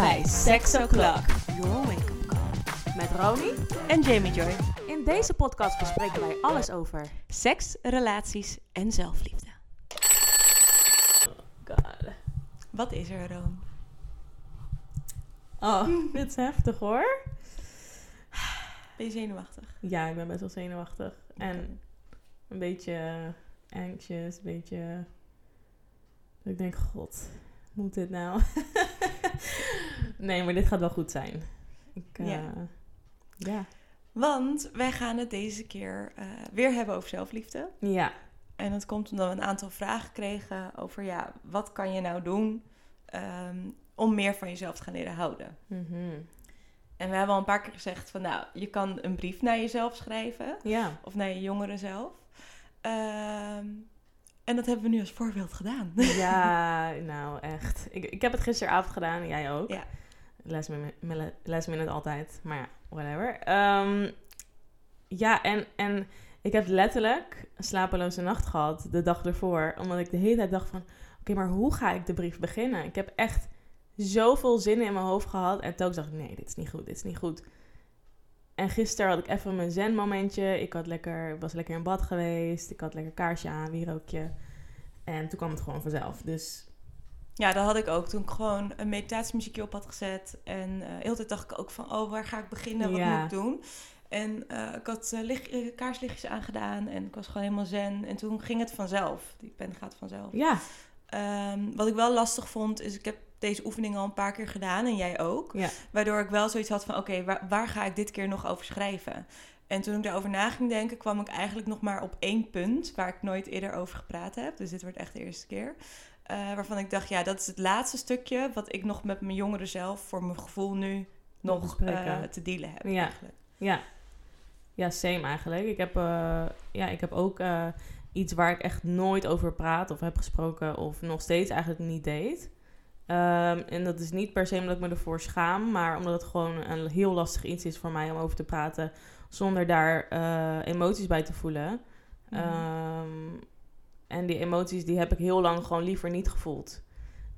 bij Sex O'Clock, your wake-up call. Met Roni En Jamie Joy. In deze podcast bespreken wij alles over seks, relaties en zelfliefde. God. Wat is er, Room? Oh, dit is heftig hoor. Ben je zenuwachtig? Ja, ik ben best wel zenuwachtig. En een beetje anxious, een beetje... dat Ik denk, god, moet dit nou? nee, maar dit gaat wel goed zijn. Ik, eh, Ja. ja. Want wij gaan het deze keer eh, weer hebben over zelfliefde. Ja. En dat komt omdat we een aantal vragen kregen over, ja, wat kan je nou doen ehm, om meer van jezelf te gaan leren houden? Mhm. En we hebben al een paar keer gezegd van, nou, je kan een brief naar jezelf schrijven. Ja. Of naar je jongeren zelf. Ehm, en dat hebben we nu als voorbeeld gedaan. Ja, nou echt. Ik, ik heb het gisteravond gedaan, jij ook. Ja. Last minute, last minute altijd, maar ja, whatever. Ehm, ja, en, en ik heb letterlijk een slapeloze nacht gehad de dag ervoor. Omdat ik de hele tijd dacht van, oké, maar hoe ga ik de brief beginnen? Ik heb echt zoveel zinnen in mijn hoofd gehad. En telkens dacht ik, nee, dit is niet goed, dit is niet goed. En gisteren had ik even mijn zen momentje. Ik had lekker, was lekker in bad geweest. Ik had lekker kaarsje aan, wierookje. En toen kwam het gewoon vanzelf. Dus Ja, dat had ik ook. Toen ik gewoon een meditatiemuziekje op had gezet. En de hele tijd dacht ik ook van, oh, waar ga ik beginnen? Wat Ja. moet ik doen? En eh, ik had lig- eh, kaarslichtjes aangedaan en ik was gewoon helemaal zen. En toen ging het vanzelf. Die pen gaat vanzelf. ja, Ehm, wat ik wel lastig vond, is ik heb deze oefening al een paar keer gedaan en jij ook. ja. Waardoor ik wel zoiets had van, oké, waar, waar ga ik dit keer nog over schrijven? En toen ik daarover na ging denken, kwam ik eigenlijk nog maar op één punt... waar ik nooit eerder over gepraat heb. Dus dit wordt echt de eerste keer. Eh, waarvan ik dacht, ja, dat is het laatste stukje... wat ik nog met mijn jongeren zelf, voor mijn gevoel nu, Nog eh, te dealen heb. Ja. Eigenlijk. Ja, ja same eigenlijk. Ik heb, eh, ja, ik heb ook iets waar ik echt nooit over praat of heb gesproken of nog steeds eigenlijk niet deed. Ehm, en dat is niet per se omdat ik me ervoor schaam, maar omdat het gewoon een heel lastig iets is voor mij om over te praten zonder daar eh, emoties bij te voelen. Mhm. Ehm, en die emoties die heb ik heel lang gewoon liever niet gevoeld.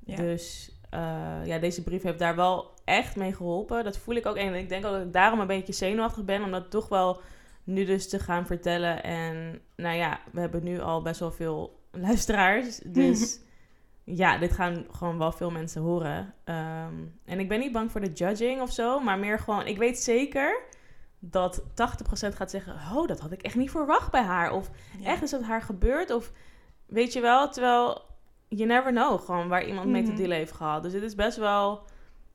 Ja. Dus eh, ja, deze brief heeft daar wel echt mee geholpen. Dat voel ik ook. En ik denk ook dat ik daarom een beetje zenuwachtig ben. Om dat toch wel nu dus te gaan vertellen. En nou ja, we hebben nu al best wel veel luisteraars. Dus ja, dit gaan gewoon wel veel mensen horen. Ehm, en ik ben niet bang voor de judging of zo. Maar meer gewoon, ik weet zeker dat 80% gaat zeggen... Oh, dat had ik echt niet verwacht bij haar. Of Ja. echt is dat haar gebeurd? Of weet je wel, terwijl you never know gewoon waar iemand mee te Mhm. dealen heeft gehad. Dus het is best wel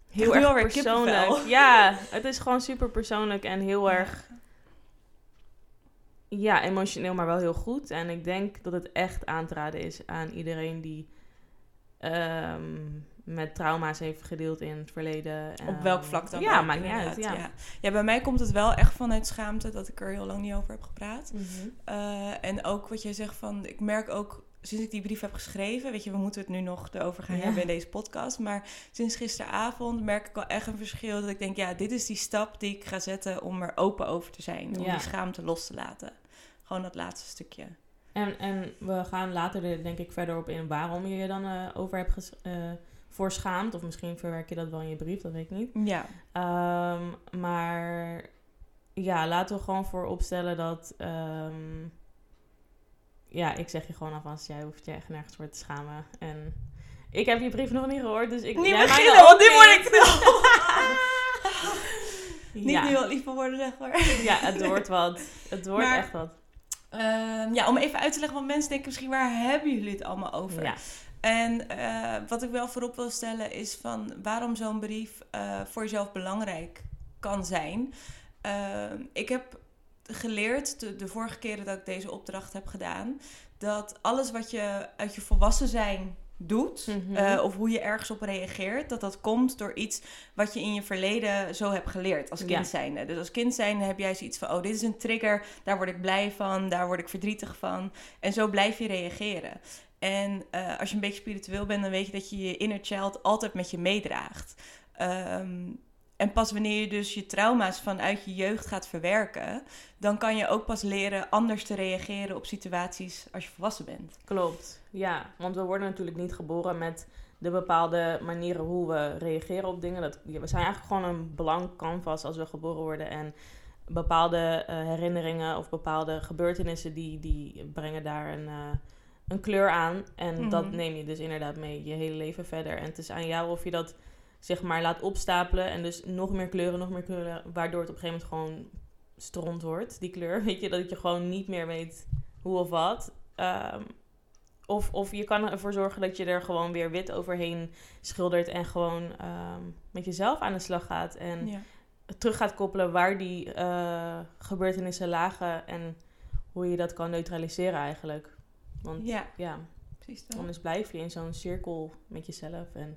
heel Heel erg erg persoonlijk. kippenvel. Ja, het is gewoon super persoonlijk en heel Ja. erg ja, emotioneel, maar wel heel goed. En ik denk dat het echt aan te raden is aan iedereen die ehm, met trauma's heeft gedeeld in het verleden. Op welk vlak dan Ja, maakt niet uit. Ja. Ja. ja, bij mij komt het wel echt vanuit schaamte... dat ik er heel lang niet over heb gepraat. Mhm. Eh, en ook wat jij zegt van, ik merk ook sinds ik die brief heb geschreven, weet je, we moeten het nu nog erover gaan Ja. hebben in deze podcast, maar sinds gisteravond merk ik wel echt een verschil dat ik denk, ja, dit is die stap die ik ga zetten om er open over te zijn, om Ja. die schaamte los te laten. Gewoon dat laatste stukje. En, en we gaan later er denk ik verder op in waarom je je dan eh, over hebt ges- eh, voor schaamt. Of misschien verwerk je dat wel in je brief, dat weet ik niet. Ja, Ehm, maar ja, laten we gewoon voor opstellen dat... ehm, ja, ik zeg je gewoon alvast, jij hoeft je echt nergens voor te schamen. En ik heb je brief nog niet gehoord, dus ik... niet jij beginnen, want nu word ik Niet ja. nu al lieve woorden zeggen hoor. ja, het wordt wat. Het wordt Maar- echt wat. Ehm, ja, om even uit te leggen, want mensen denken misschien, waar hebben jullie het allemaal over? Ja. En eh, wat ik wel voorop wil stellen is van waarom zo'n brief eh, voor jezelf belangrijk kan zijn. Eh, ik heb geleerd de, de vorige keren dat ik deze opdracht heb gedaan, dat alles wat je uit je volwassen zijn doet, Mhm. eh, of hoe je ergens op reageert, dat dat komt door iets wat je in je verleden zo hebt geleerd als kind Ja. zijnde. Dus als kind zijnde heb jij zoiets van, oh, dit is een trigger, daar word ik blij van, daar word ik verdrietig van. En zo blijf je reageren. En eh, als je een beetje spiritueel bent, dan weet je dat je je inner child altijd met je meedraagt. Ehm, en pas wanneer je dus je trauma's vanuit je jeugd gaat verwerken, dan kan je ook pas leren anders te reageren op situaties als je volwassen bent. Klopt, ja. Want we worden natuurlijk niet geboren met de de bepaalde manieren hoe we reageren op dingen. Dat, we zijn eigenlijk gewoon een blank canvas als we geboren worden. En bepaalde eh, herinneringen of bepaalde gebeurtenissen die, die brengen daar een, eh, een kleur aan. En dat Mhm. neem je dus inderdaad mee je hele leven verder. En het is aan jou of je dat zeg maar laat opstapelen en dus nog meer kleuren, nog meer kleuren, waardoor het op een gegeven moment gewoon stront wordt, die kleur. Weet je, dat je gewoon niet meer weet hoe of wat. Ehm, of, of je kan ervoor zorgen dat je er gewoon weer wit overheen schildert en gewoon ehm, met jezelf aan de slag gaat. En Ja. terug gaat koppelen waar die eh, gebeurtenissen lagen en hoe je dat kan neutraliseren eigenlijk. Want ja, ja, precies dat. anders blijf je in zo'n cirkel met jezelf en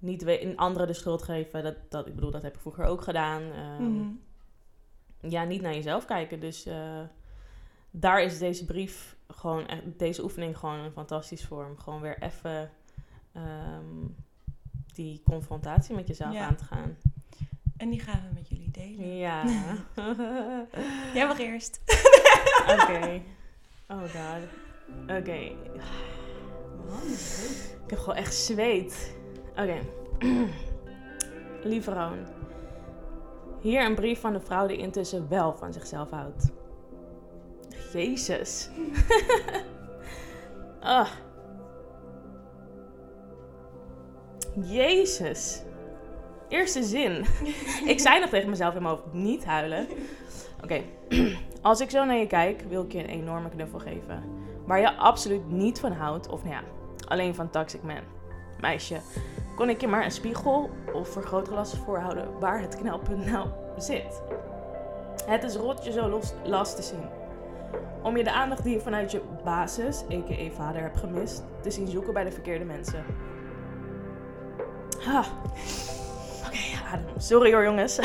niet in anderen de schuld geven. Dat, dat, ik bedoel, dat heb ik vroeger ook gedaan. Ehm, Mhm. Ja, niet naar jezelf kijken. Dus eh, daar is deze brief gewoon, echt- deze oefening gewoon een fantastisch vorm. Gewoon weer even ehm, die confrontatie met jezelf Ja. aan te gaan. En die gaan we met jullie delen. Ja. Jij mag eerst. Oké. Oh god. Oké. Ik heb gewoon echt zweet. Oké. Lieve Roon. Hier een brief van de vrouw die intussen wel van zichzelf houdt. Jezus. ah. Jezus. Eerste zin. ik zei nog tegen mezelf in mijn hoofd, niet huilen. Oké. Als ik zo naar je kijk, wil ik je een enorme knuffel geven. Waar je absoluut niet van houdt, of nou ja, alleen van Toxic Man. Meisje, kon ik je maar een spiegel of vergrootglas voorhouden waar het knelpunt nou zit. Het is rot je zo los, last te zien. Om je de aandacht die je vanuit je basis, a.k.a. vader, hebt gemist, te zien zoeken bij de verkeerde mensen. Ha. Oké, adem. Sorry hoor jongens.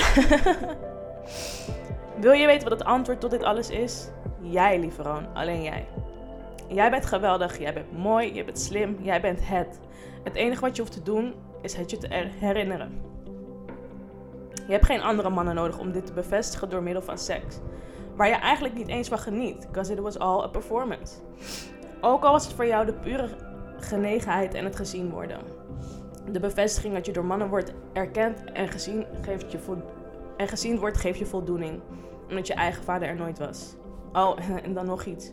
Wil je weten wat het antwoord tot dit alles is? Jij, lieve Roon. Alleen jij. Jij bent geweldig, jij bent mooi, jij bent slim, jij bent het. Het enige wat je hoeft te doen, is het je te er- herinneren. Je hebt geen andere mannen nodig om dit te bevestigen door middel van seks. Waar je eigenlijk niet eens van geniet, because it was all a performance. Ook al was het voor jou de pure genegenheid en het gezien worden. De bevestiging dat je door mannen wordt erkend en gezien, geeft je en gezien wordt, geeft je voldoening. Omdat je eigen vader er nooit was. Oh, en dan nog iets.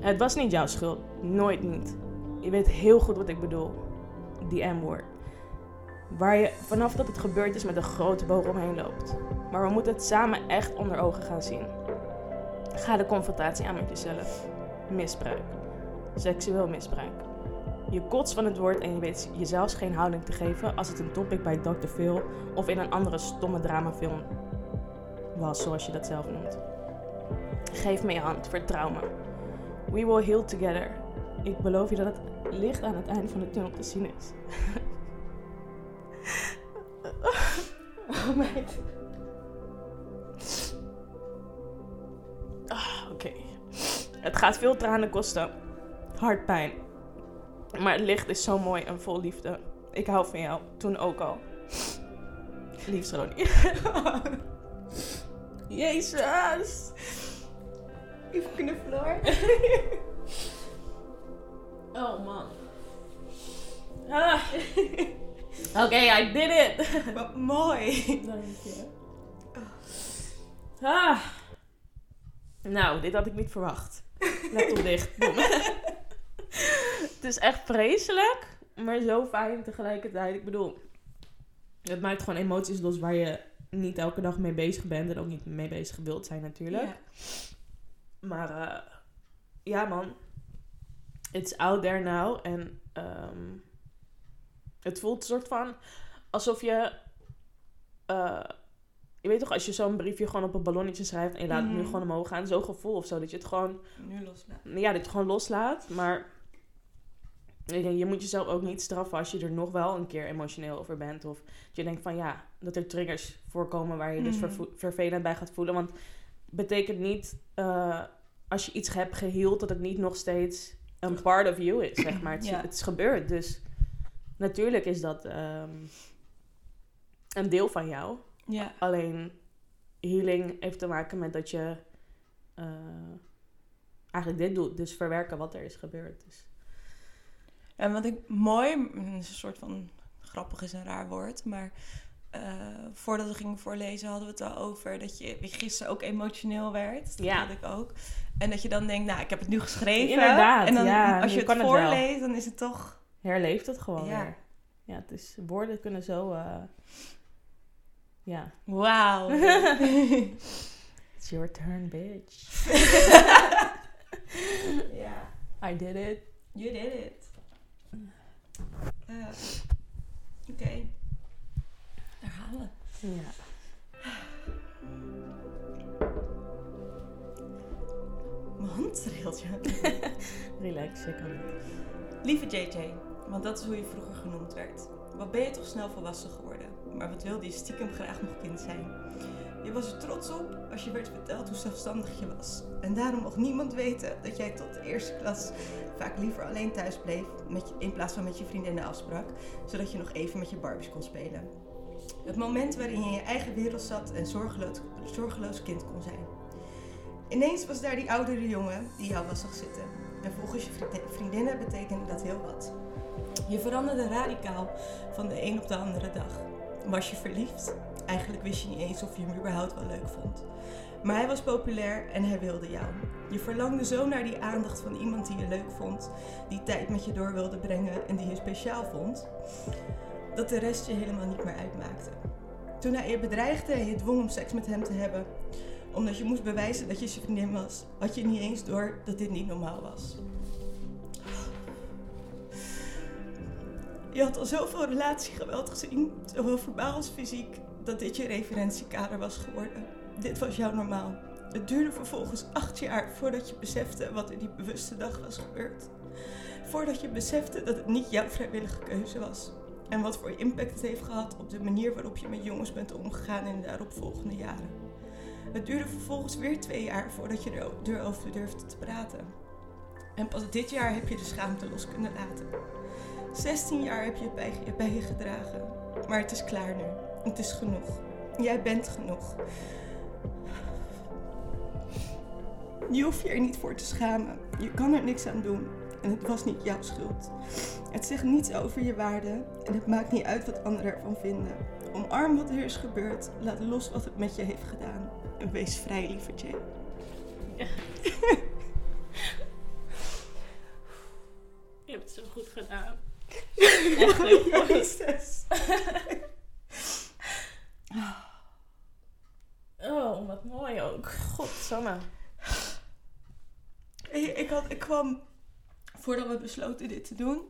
Het was niet jouw schuld. Nooit niet. Je weet heel goed wat ik bedoel. Die M-woord. Waar je vanaf dat het gebeurd is met een grote boog omheen loopt. Maar we moeten het samen echt onder ogen gaan zien. Ga de confrontatie aan met jezelf. Misbruik. Seksueel misbruik. Je kotst van het woord en je weet jezelf geen houding te geven als het een topic bij Dr. Phil of in een andere stomme dramafilm was, zoals je dat zelf noemt. Geef me je hand, vertrouw me. We will heal together. Ik beloof je dat het licht aan het einde van de tunnel te zien is. oh meid. Ah, Oké. Het gaat veel tranen kosten. Hartpijn. Maar het licht is zo mooi en vol liefde. Ik hou van jou. Toen ook al. Liefst Ronnie. Jezus. Even knuffelen hoor. Oh man. Ah. Oké, I did it. Wat mooi. Dank je. Ah. Nou, dit had ik niet verwacht. Laptop dicht. Boom. het is echt vreselijk, maar zo fijn tegelijkertijd. Ik bedoel, het maakt gewoon emoties los waar je niet elke dag mee bezig bent en ook niet mee bezig wilt zijn natuurlijk. Ja. Maar eh, ja, man. It's out there now. En ehm, het voelt een soort van alsof je. eh, je weet toch, als je zo'n briefje gewoon op een ballonnetje schrijft en je laat het nu Mhm. gewoon omhoog gaan. Zo'n gevoel of zo. Dat je het gewoon. Nu loslaten. Ja, dat je het gewoon loslaat. Maar. Je, moet jezelf ook niet straffen als je er nog wel een keer emotioneel over bent. Of dat je denkt van ja, dat er triggers voorkomen waar je dus Mhm. vervelend bij gaat voelen. Want betekent niet eh, als je iets hebt geheeld dat het niet nog steeds een part of you is, zeg maar. Het, Ja. het is gebeurd, dus natuurlijk is dat ehm, een deel van jou. Ja. Alleen healing heeft te maken met dat je eh, eigenlijk dit doet, dus verwerken wat er is gebeurd. Dus. En wat ik mooi, mm, een soort van grappig is een raar woord, maar eh, voordat we gingen voorlezen hadden we het al over dat je gisteren ook emotioneel werd. Dat Ja. had ik ook. En dat je dan denkt, nou, ik heb het nu geschreven. Inderdaad, En dan ja, als je het voorleest, dan is het toch. Herleeft het gewoon Ja. weer. Ja, het is, woorden kunnen zo... eh, ja. Wauw. It's your turn, bitch. ja, I did it. you did it. Eh, Oké. Daar gaan we. Ja. Mijn hand trilt, ja. Relax, je kan het. Lieve JJ, want dat is hoe je vroeger genoemd werd. Wat ben je toch snel volwassen geworden? Maar wat wilde je stiekem graag nog kind zijn? Je was er trots op als je werd verteld hoe zelfstandig je was. En daarom mocht niemand weten dat jij tot de eerste klas vaak liever alleen thuis bleef met in plaats van met je vriendinnen afsprak, zodat je nog even met je Barbies kon spelen. Het moment waarin je in je eigen wereld zat en zorgeloos, zorgeloos kind kon zijn. Ineens was daar die oudere jongen die jou was zag zitten. En volgens je vriendin- vriendinnen betekende dat heel wat. Je veranderde radicaal van de een op de andere dag. Was je verliefd? Eigenlijk wist je niet eens of je hem überhaupt wel leuk vond. Maar hij was populair en hij wilde jou. Je verlangde zo naar die aandacht van iemand die je leuk vond, die tijd met je door wilde brengen en die je speciaal vond, dat de rest je helemaal niet meer uitmaakte. Toen hij je bedreigde en je dwong om seks met hem te hebben, omdat je moest bewijzen dat je zijn vriendin was, had je niet eens door dat dit niet normaal was. Je had al zoveel relatiegeweld gezien, zowel verbaal als fysiek, dat dit je referentiekader was geworden. Dit was jouw normaal. Het duurde vervolgens acht jaar voordat je besefte wat er die bewuste dag was gebeurd. Voordat je besefte dat het niet jouw vrijwillige keuze was. En wat voor impact het heeft gehad op de manier waarop je met jongens bent omgegaan in de daaropvolgende jaren. Het duurde vervolgens weer twee jaar voordat je er- erover durfde te praten. En pas dit jaar heb je de schaamte los kunnen laten. 16 jaar heb je bij, je bij je gedragen. Maar het is klaar nu. Het is genoeg. Jij bent genoeg. Je hoeft je er niet voor te schamen. Je kan er niks aan doen. En het was niet jouw schuld. Het zegt niets over je waarde. En het maakt niet uit wat anderen ervan vinden. Omarm wat er is gebeurd. Laat los wat het met je heeft gedaan. En wees vrij, lieve Jay. Je hebt het zo goed gedaan. Echt heel goed. Jezus. Oh, wat mooi ook. Godsamme. Je, Ik, had, ik kwam, voordat we besloten dit te doen,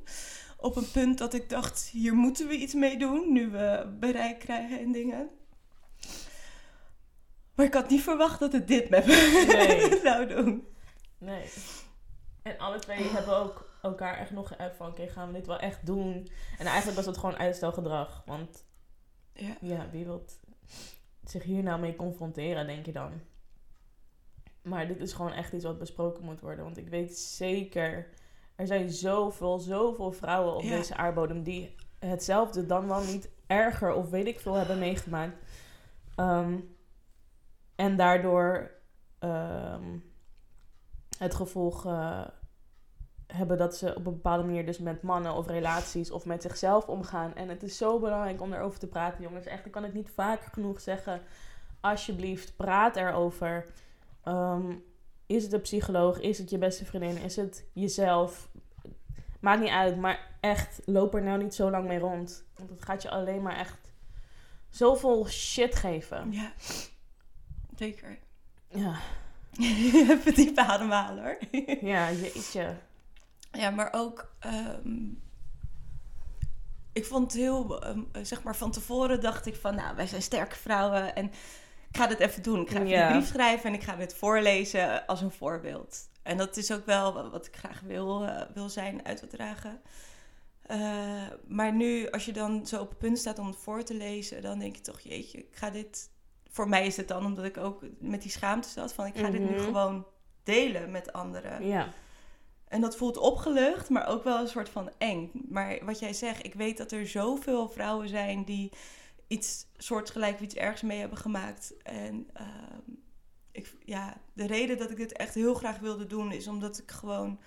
op een punt dat ik dacht, hier moeten we iets mee doen, nu we bereik krijgen en dingen. Maar ik had niet verwacht dat het dit met me Nee. zou doen. Nee. En alle twee hebben ook elkaar echt nog geappt van... Oké, gaan we dit wel echt doen? En eigenlijk was het gewoon uitstelgedrag. Want Ja. ja, wie wil zich hier nou mee confronteren, denk je dan? Maar dit is gewoon echt iets wat besproken moet worden. Want ik weet zeker... Er zijn zoveel, zoveel vrouwen op Ja. deze aardbodem... die hetzelfde dan wel niet erger of weet ik veel hebben meegemaakt. Ehm, en daardoor... ehm, het gevolg eh, hebben dat ze op een bepaalde manier dus met mannen of relaties of met zichzelf omgaan. En het is zo belangrijk om erover te praten, jongens. Echt, ik kan het niet vaak genoeg zeggen. Alsjeblieft, praat erover. Ehm, is het een psycholoog? Is het je beste vriendin? Is het jezelf? Maakt niet uit, maar echt, loop er nou niet zo lang mee rond. Want het gaat je alleen maar echt zoveel shit geven. Ja, zeker. Ja, Even diep ademhalen hoor. ja jeetje. Ja, maar ook. ehm, ik vond het heel. ehm, zeg maar van tevoren dacht ik van. Nou, wij zijn sterke vrouwen. En ik ga dit even doen. Ik ga even Ja. een brief schrijven. En ik ga dit voorlezen als een voorbeeld. En dat is ook wel wat ik graag wil, eh, wil zijn, uit te dragen. Eh, maar nu, als je dan zo op het punt staat om het voor te lezen, dan denk je toch, jeetje, ik ga dit. Voor mij is het dan omdat ik ook met die schaamte zat van ik ga dit nu Mhm. gewoon delen met anderen. Ja, En dat voelt opgelucht, maar ook wel een soort van eng. Maar wat jij zegt, ik weet dat er zoveel vrouwen zijn die iets soortgelijk of iets ergs mee hebben gemaakt. En ehm, ik, ja, de reden dat ik dit echt heel graag wilde doen is omdat ik gewoon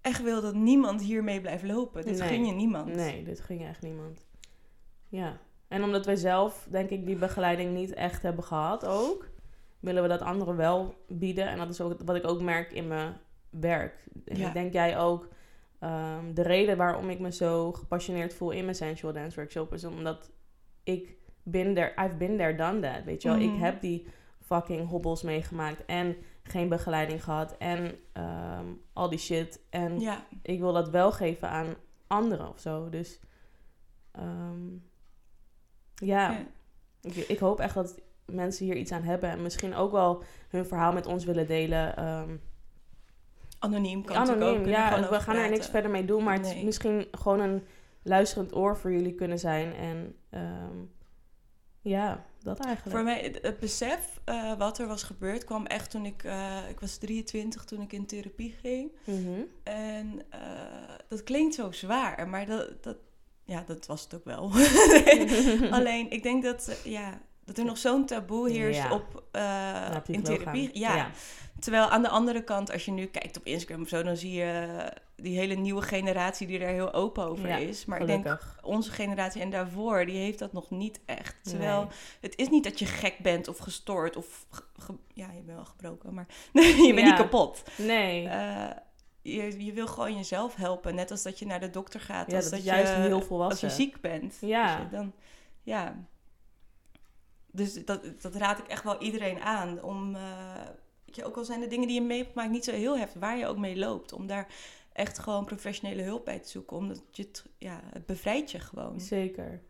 echt wil dat niemand hiermee blijft lopen. Dit Nee. gun je niemand. Nee, dit ging echt niemand. Ja. En omdat wij zelf, denk ik, die begeleiding niet echt hebben gehad ook, willen we dat anderen wel bieden. En dat is ook wat ik ook merk in mijn werk. En Ja. ik denk jij ook. ehm, de reden waarom ik me zo gepassioneerd voel in mijn sensual dance workshop is omdat ik bin there, I've been there, done that. Weet je wel, Mhm. ik heb die fucking hobbels meegemaakt en geen begeleiding gehad en ehm, al die shit. En ik wil dat wel geven aan anderen of zo. Dus ehm, ja. Ik, ik hoop echt dat mensen hier iets aan hebben en misschien ook wel hun verhaal met ons willen delen. Anoniem kan ook. anoniem, kunnen ja, gewoon we gaan er niks verder mee doen, maar het is misschien gewoon een luisterend oor voor jullie kunnen zijn. En ehm, ja, dat eigenlijk. Voor mij, het, het besef eh, wat er was gebeurd kwam echt toen ik... eh, ik was 23 toen ik in therapie ging. Mhm. En eh, dat klinkt zo zwaar, maar dat, dat, ja, dat was het ook wel. Alleen, ik denk dat, ja, dat er nog zo'n taboe heerst Ja. op, eh, Naar in therapie. Ja. ja. Terwijl aan de andere kant, als je nu kijkt op Instagram of zo, dan zie je die hele nieuwe generatie die daar heel open over Ja, is. Maar ik denk, onze generatie en daarvoor, die heeft dat nog niet echt. Terwijl Nee. het is niet dat je gek bent of gestoord of... ja, je bent wel gebroken, maar je bent niet kapot. Nee. Eh, je, je wil gewoon jezelf helpen. Net als dat je naar de dokter gaat. als dat je, juist heel Als volwassen. je ziek bent. Ja. Dus dan, ja. Dus dat, dat raad ik echt wel iedereen aan. Om, eh, je, ook al zijn de dingen die je mee hebt gemaakt niet zo heel heftig. Waar je ook mee loopt. Om daar echt gewoon professionele hulp bij te zoeken. Omdat je het, ja, het bevrijdt je gewoon. Zeker.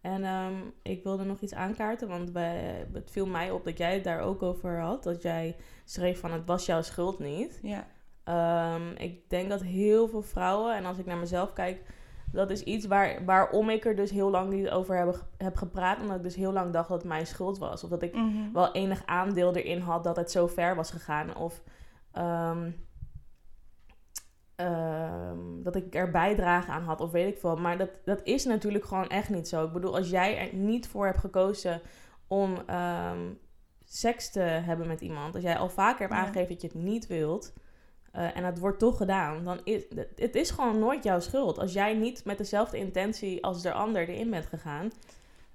En ehm, ik wilde nog iets aankaarten, want wij, het viel mij op dat jij het daar ook over had. Dat jij schreef van het was jouw schuld niet. Ja, Ehm, ik denk dat heel veel vrouwen, en als ik naar mezelf kijk, dat is iets waar, waarom ik er dus heel lang niet over heb, heb gepraat. Omdat ik dus heel lang dacht dat het mijn schuld was. Of dat ik Mhm. wel enig aandeel erin had dat het zo ver was gegaan. Of ehm, ehm, dat ik er bijdrage aan had, of weet ik veel. Maar dat, dat is natuurlijk gewoon echt niet zo. Ik bedoel, als jij er niet voor hebt gekozen om ehm, seks te hebben met iemand, als jij al vaker hebt Ja. aangegeven dat je het niet wilt. Eh, en het wordt toch gedaan, dan is het is gewoon nooit jouw schuld. Als jij niet met dezelfde intentie als de ander erin bent gegaan.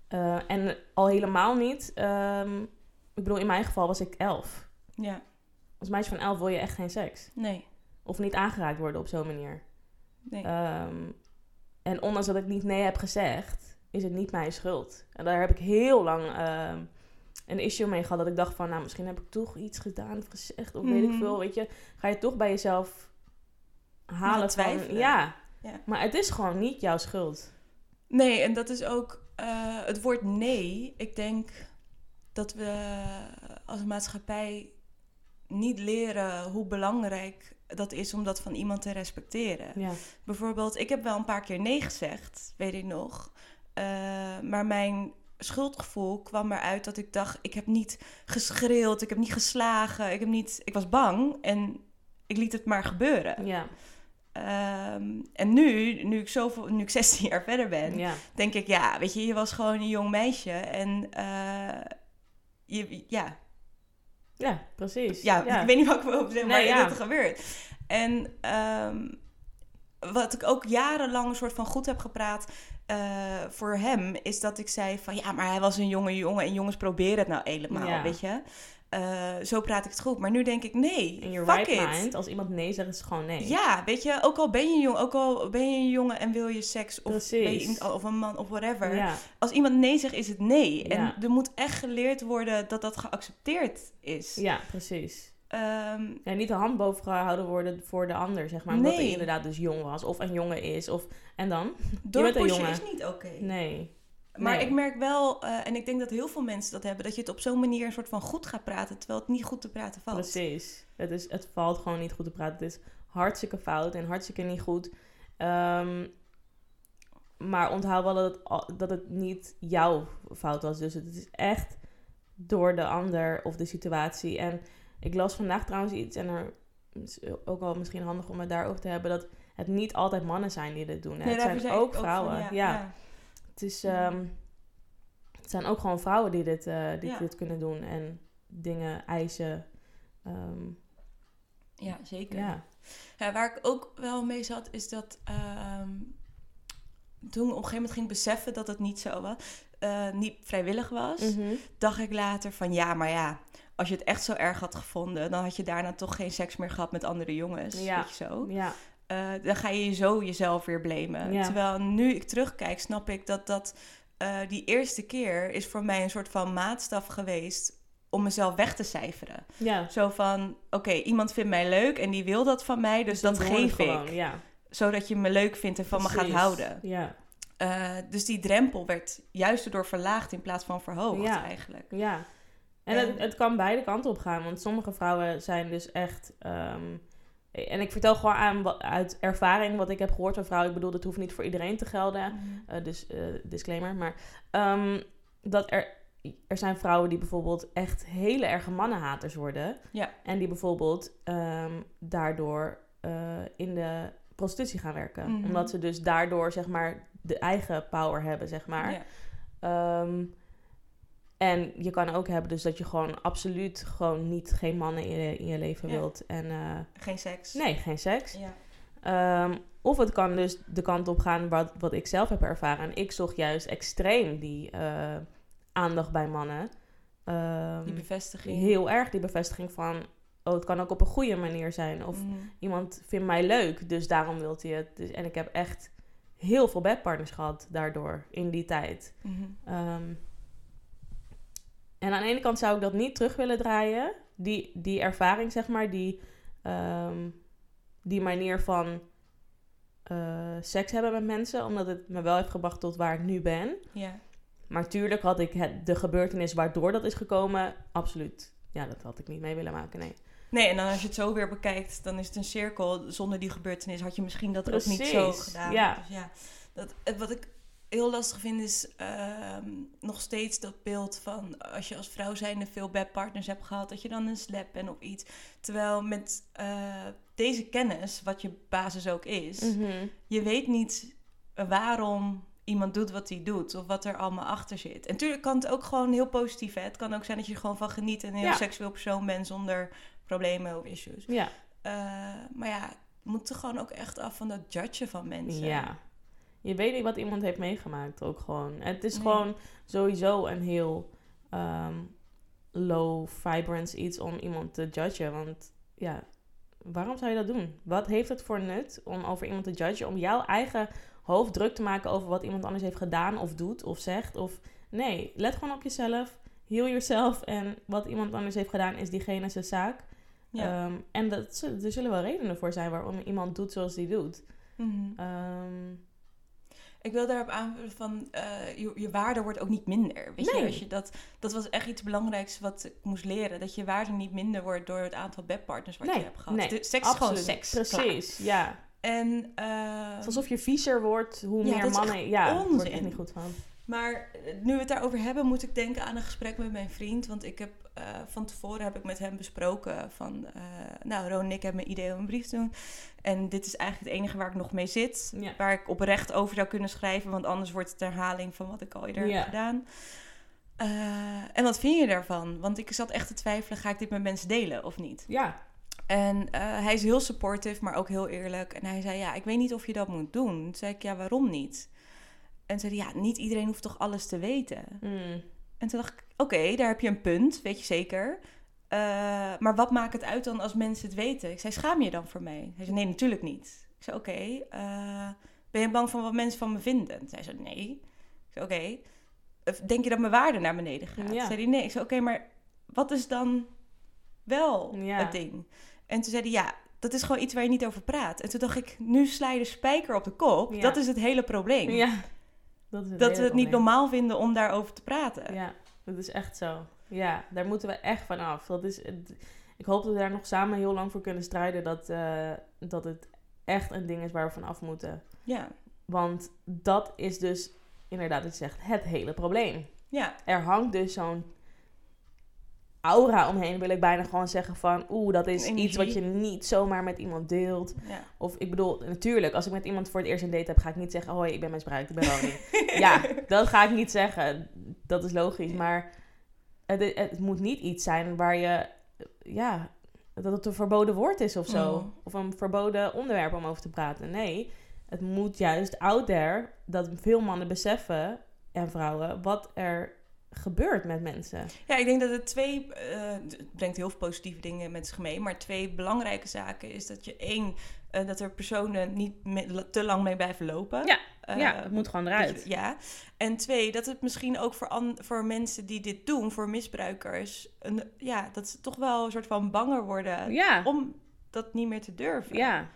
eh, en al helemaal niet. ehm, ik bedoel, in mijn geval was ik elf. ja, Als meisje van elf wil je echt geen seks. nee. Of niet aangeraakt worden op zo'n manier. nee. Ehm, en ondanks dat ik niet nee heb gezegd, is het niet mijn schuld. En daar heb ik heel lang ehm, een issue mee gehad. Dat ik dacht van, nou, misschien heb ik toch iets gedaan of gezegd. Of weet ik Mhm. veel, weet je. Ga je toch bij jezelf halen van... twijfelen. Ja, Ja. maar het is gewoon niet jouw schuld. Nee, en dat is ook eh, het woord nee. Ik denk dat we als maatschappij niet leren hoe belangrijk dat is om dat van iemand te respecteren. Ja, Bijvoorbeeld, ik heb wel een paar keer nee gezegd, weet ik nog. Eh, maar mijn schuldgevoel kwam eruit dat ik dacht: ik heb niet geschreeuwd, ik heb niet geslagen, ik, heb niet, ik was bang en ik liet het maar gebeuren. ja, Ehm, en nu, nu ik, zoveel, nu ik 16 jaar verder ben, ja. denk ik, ja, weet je, je was gewoon een jong meisje en eh, je, ja, Ja, precies. ja, ik weet niet wat ik wil zeggen, maar Nee, ja. dat er gebeurt. En ehm, wat ik ook jarenlang een soort van goed heb gepraat eh, voor hem, is dat ik zei van, ja, maar hij was een jonge jongen en jongens proberen het nou helemaal, Ja. weet je. Eh, zo praat ik het goed. Maar nu denk ik, nee, In je fuck right it. mind, als iemand nee zegt, is gewoon nee. Ja, weet je, ook al ben je jong, ook al ben je een jongen en wil je seks of, Precies. je of een man of whatever. Ja, Als iemand nee zegt, is het nee. Ja. En er moet echt geleerd worden dat dat geaccepteerd is. ja precies. Ehm, Ja, niet de hand boven gehouden worden voor de ander, zeg maar. Omdat hij inderdaad dus jong was. Of een jongen is. Of... En dan? doorpushen is niet oké. Nee. Maar Nee. ik merk wel, eh, en ik denk dat heel veel mensen dat hebben, dat je het op zo'n manier een soort van goed gaat praten, terwijl het niet goed te praten valt. Precies. Het, is, het valt gewoon niet goed te praten. Het is hartstikke fout en hartstikke niet goed. Ehm, maar onthoud wel dat het, dat het niet jouw fout was. Dus het is echt door de ander of de situatie. En ik las vandaag trouwens iets, en er is ook wel misschien handig om het daarover te hebben, dat het niet altijd mannen zijn die dit doen. hè. Nee, het zijn ook vrouwen. van, ja. Het, is, ehm, het zijn ook gewoon vrouwen die dit, eh, die Ja. dit kunnen doen en dingen eisen. Ehm, ja, zeker. ja. Ja, waar ik ook wel mee zat, is dat ehm, toen ik op een gegeven moment ging beseffen dat het niet zo was, eh, niet vrijwillig was, Mhm. dacht ik later van ja, maar ja, als je het echt zo erg had gevonden, dan had je daarna toch geen seks meer gehad met andere jongens. Ja. Weet je zo? Ja, Eh, dan ga je zo jezelf weer blamen. Ja. Terwijl nu ik terugkijk, snap ik dat dat eh, die eerste keer is voor mij een soort van maatstaf geweest om mezelf weg te cijferen. ja. Zo van, oké, iemand vindt mij leuk en die wil dat van mij, dus, dat dan hoort het geef ik. gewoon, Ja, Zodat je me leuk vindt en van me gaat houden. Ja, Eh, dus die drempel werd juist erdoor verlaagd in plaats van verhoogd Ja. eigenlijk. ja. En En- het, het kan beide kanten op gaan. Want sommige vrouwen zijn dus echt... ehm, en ik vertel gewoon aan wat, uit ervaring wat ik heb gehoord van vrouwen. Ik bedoel, dat hoeft niet voor iedereen te gelden. Eh, dus eh, disclaimer. Maar ehm, dat er, er zijn vrouwen die bijvoorbeeld echt hele erge mannenhaters worden. Ja. En die bijvoorbeeld ehm, daardoor eh, in de prostitutie gaan werken. Mhm. Omdat ze dus daardoor zeg maar de eigen power hebben, zeg maar. Ja. En je kan ook hebben dus dat je gewoon absoluut gewoon niet geen mannen in je, in je leven Ja. wilt. En eh, Geen seks. nee, geen seks. Ja. Ehm, of het kan dus de kant op gaan wat, wat ik zelf heb ervaren. En ik zocht juist extreem die eh, aandacht bij mannen. Ehm, Die bevestiging. heel erg die bevestiging van... Oh, het kan ook op een goede manier zijn. Of Mhm. iemand vindt mij leuk, dus daarom wil hij het. Dus, en ik heb echt heel veel bedpartners gehad daardoor in die tijd. Ehm, en aan de ene kant zou ik dat niet terug willen draaien. Die, die ervaring, zeg maar, die, ehm, die manier van eh, seks hebben met mensen. Omdat het me wel heeft gebracht tot waar ik nu ben. Ja. Maar tuurlijk had ik het, de gebeurtenis waardoor dat is gekomen, absoluut. Ja, dat had ik niet mee willen maken, nee. Nee, en dan als je het zo weer bekijkt, dan is het een cirkel. Zonder die gebeurtenis had je misschien dat ook niet zo gedaan. ja. Dus ja dat, het- wat ik heel lastig vind is ehm, nog steeds dat beeld van als je als vrouw zijnde veel bedpartners hebt gehad, dat je dan een slap bent of iets. Terwijl met eh, deze kennis, wat je basis ook is, Mhm. je weet niet waarom iemand doet wat hij doet of wat er allemaal achter zit. En natuurlijk kan het ook gewoon heel positief. Hè? Het kan ook zijn dat je er gewoon van geniet en een heel Ja. seksueel persoon bent zonder problemen of issues. Ja, Eh, maar ja, het moet er gewoon ook echt af van dat judgen van mensen. ja. Je weet niet wat iemand heeft meegemaakt ook gewoon. Het is Nee. gewoon sowieso een heel ehm, low vibrance iets om iemand te judgen. Want ja, waarom zou je dat doen? Wat heeft het voor nut om over iemand te judgen? Om jouw eigen hoofd druk te maken over wat iemand anders heeft gedaan of doet of zegt? Of nee, let gewoon op jezelf. Heal yourself. En wat iemand anders heeft gedaan is diegene zijn zaak. Ja. Ehm, en dat, er zullen wel redenen voor zijn waarom iemand doet zoals hij doet. Ehm, Ik wil daarop aanvullen van eh, je, je waarde wordt ook niet minder. Weet Nee. je, als je dat, dat was echt iets belangrijks wat ik moest leren. Dat je waarde niet minder wordt door het aantal bedpartners wat Nee, je hebt gehad. nee, De seks is gewoon seks. klaar. Precies, ja. En, eh, is alsof je viezer wordt, hoe Ja, meer dat is mannen... Ja, daar word ik echt niet goed van. Maar eh, nu we het daarover hebben, moet ik denken aan een gesprek met mijn vriend. Want ik heb eh, van tevoren heb ik met hem besproken van... eh, nou, Ron en ik hebben een idee om een brief te doen. En dit is eigenlijk het enige waar ik nog mee zit. Ja. Waar ik oprecht over zou kunnen schrijven. Want anders wordt het herhaling van wat ik al eerder Ja. heb gedaan. En wat vind je daarvan? Want ik zat echt te twijfelen, ga ik dit met mensen delen of niet? Ja, En hij is heel supportive, maar ook heel eerlijk. En hij zei, ja, ik weet niet of je dat moet doen. Toen zei ik, ja, waarom niet? En zei hij, ja, niet iedereen hoeft toch alles te weten? Mm. En toen dacht ik, oké, daar heb je een punt, weet je zeker. Eh, maar wat maakt het uit dan als mensen het weten? Ik zei, schaam je dan voor mij? Hij zei, nee, natuurlijk niet. Ik zei, oké, eh, ben je bang van wat mensen van me vinden? Zij zei, nee. Ik zei, oké, denk je dat mijn waarde naar beneden gaat? Ja. Zei hij, nee. Ik zei, oké, maar wat is dan wel Ja. het ding? En toen zei hij, ja, dat is gewoon iets waar je niet over praat. En toen dacht ik, nu sla je de spijker op de kop. Ja. Dat is het hele probleem. ja. Dat, is Dat hele we het niet normaal vinden om daarover te praten. Ja, dat is echt zo. Ja, daar moeten we echt van af. Dat is, het- ik hoop dat we daar nog samen heel lang voor kunnen strijden. Dat, eh, dat het echt een ding is waar we van af moeten. Ja, Want dat is dus, inderdaad, je zegt, het hele probleem. ja, Er hangt dus zo'n aura omheen, wil ik bijna gewoon zeggen van... Oeh, dat is Energie. iets wat je niet zomaar met iemand deelt. ja. Of ik bedoel, natuurlijk, als ik met iemand voor het eerst een date heb, ga ik niet zeggen: Hoi, ik ben misbruikt, ik ben ja, dat ga ik niet zeggen. Dat is logisch. Maar het, het moet niet iets zijn waar je, ja, dat het een verboden woord is of zo. Mhm. Of een verboden onderwerp om over te praten. Nee, het moet juist out there dat veel mannen beseffen en vrouwen wat er gebeurt met mensen. Ja, ik denk dat het twee, eh, het brengt heel veel positieve dingen met zich mee, maar twee belangrijke zaken is dat je één, eh, dat er personen niet me- te lang mee blijven lopen. Ja, Eh, ja, het moet gewoon eruit. je- ja. En twee, dat het misschien ook voor, an- voor mensen die dit doen, voor misbruikers, een, ja, dat ze toch wel een soort van banger worden Ja, om dat niet meer te durven. ja.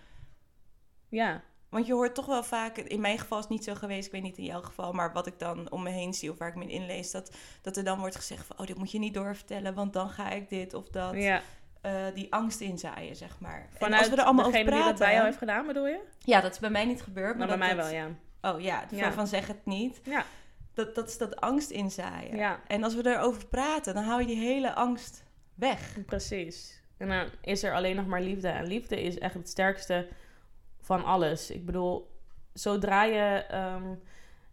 Ja, Want je hoort toch wel vaak, in mijn geval is het niet zo geweest, ik weet niet in jouw geval, maar wat ik dan om me heen zie of waar ik me in inlees, dat, dat er dan wordt gezegd van, oh, dit moet je niet doorvertellen, want dan ga ik dit of dat. ja. eh, die angst inzaaien, zeg maar. en als we er allemaal over degene die praten... dat bij jou heeft gedaan, bedoel je? Ja, dat is bij mij niet gebeurd. Maar Maar bij mij dat, wel, ja. Oh ja, Ja. van, zeg het niet. Ja. Dat, dat is dat angst inzaaien. Ja, En als we erover praten, dan hou je die hele angst weg. Precies. En dan is er alleen nog maar liefde. En liefde is echt het sterkste van alles. Ik bedoel, zodra je. ehm,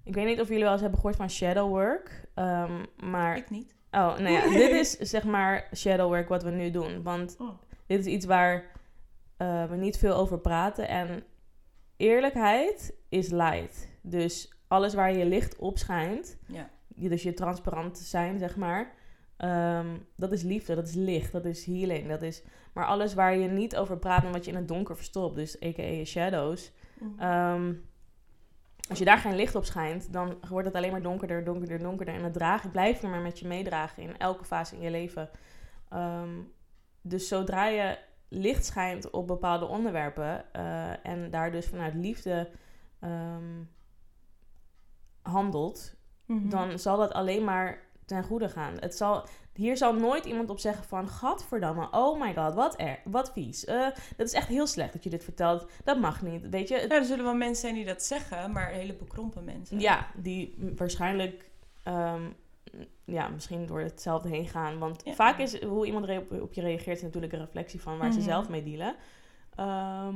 ik weet niet of jullie wel eens hebben gehoord van shadow work. ehm, maar. Ik niet. Oh, nou ja, dit is zeg maar shadow work wat we nu doen. Want Oh. dit is iets waar eh, we niet veel over praten. En eerlijkheid is light. Dus alles waar je licht op schijnt, Ja. dus je transparant zijn, zeg maar. Ehm, dat is liefde, dat is licht, dat is healing. Dat is, maar alles waar je niet over praat en wat je in het donker verstopt, dus a.k.a. shadows. Mhm. ehm, als je daar geen licht op schijnt, dan wordt het alleen maar donkerder, donkerder, donkerder. En het dragen blijft er maar met je meedragen in elke fase in je leven. Ehm, dus zodra je licht schijnt op bepaalde onderwerpen eh, en daar dus vanuit liefde ehm, handelt, Mhm. dan zal dat alleen maar ten goede gaan. Het zal, hier zal nooit iemand op zeggen van... Gadverdamme, oh my god, wat, er, wat vies. Eh, dat is echt heel slecht dat je dit vertelt. Dat mag niet, weet je. Ja, er zullen wel mensen zijn die dat zeggen, maar hele bekrompen mensen. ja, die waarschijnlijk... ehm, ja, misschien door hetzelfde heen gaan. Want Ja. vaak is hoe iemand op, je reageert... is natuurlijk een reflectie van waar ze Mhm. zelf mee dealen. Ehm,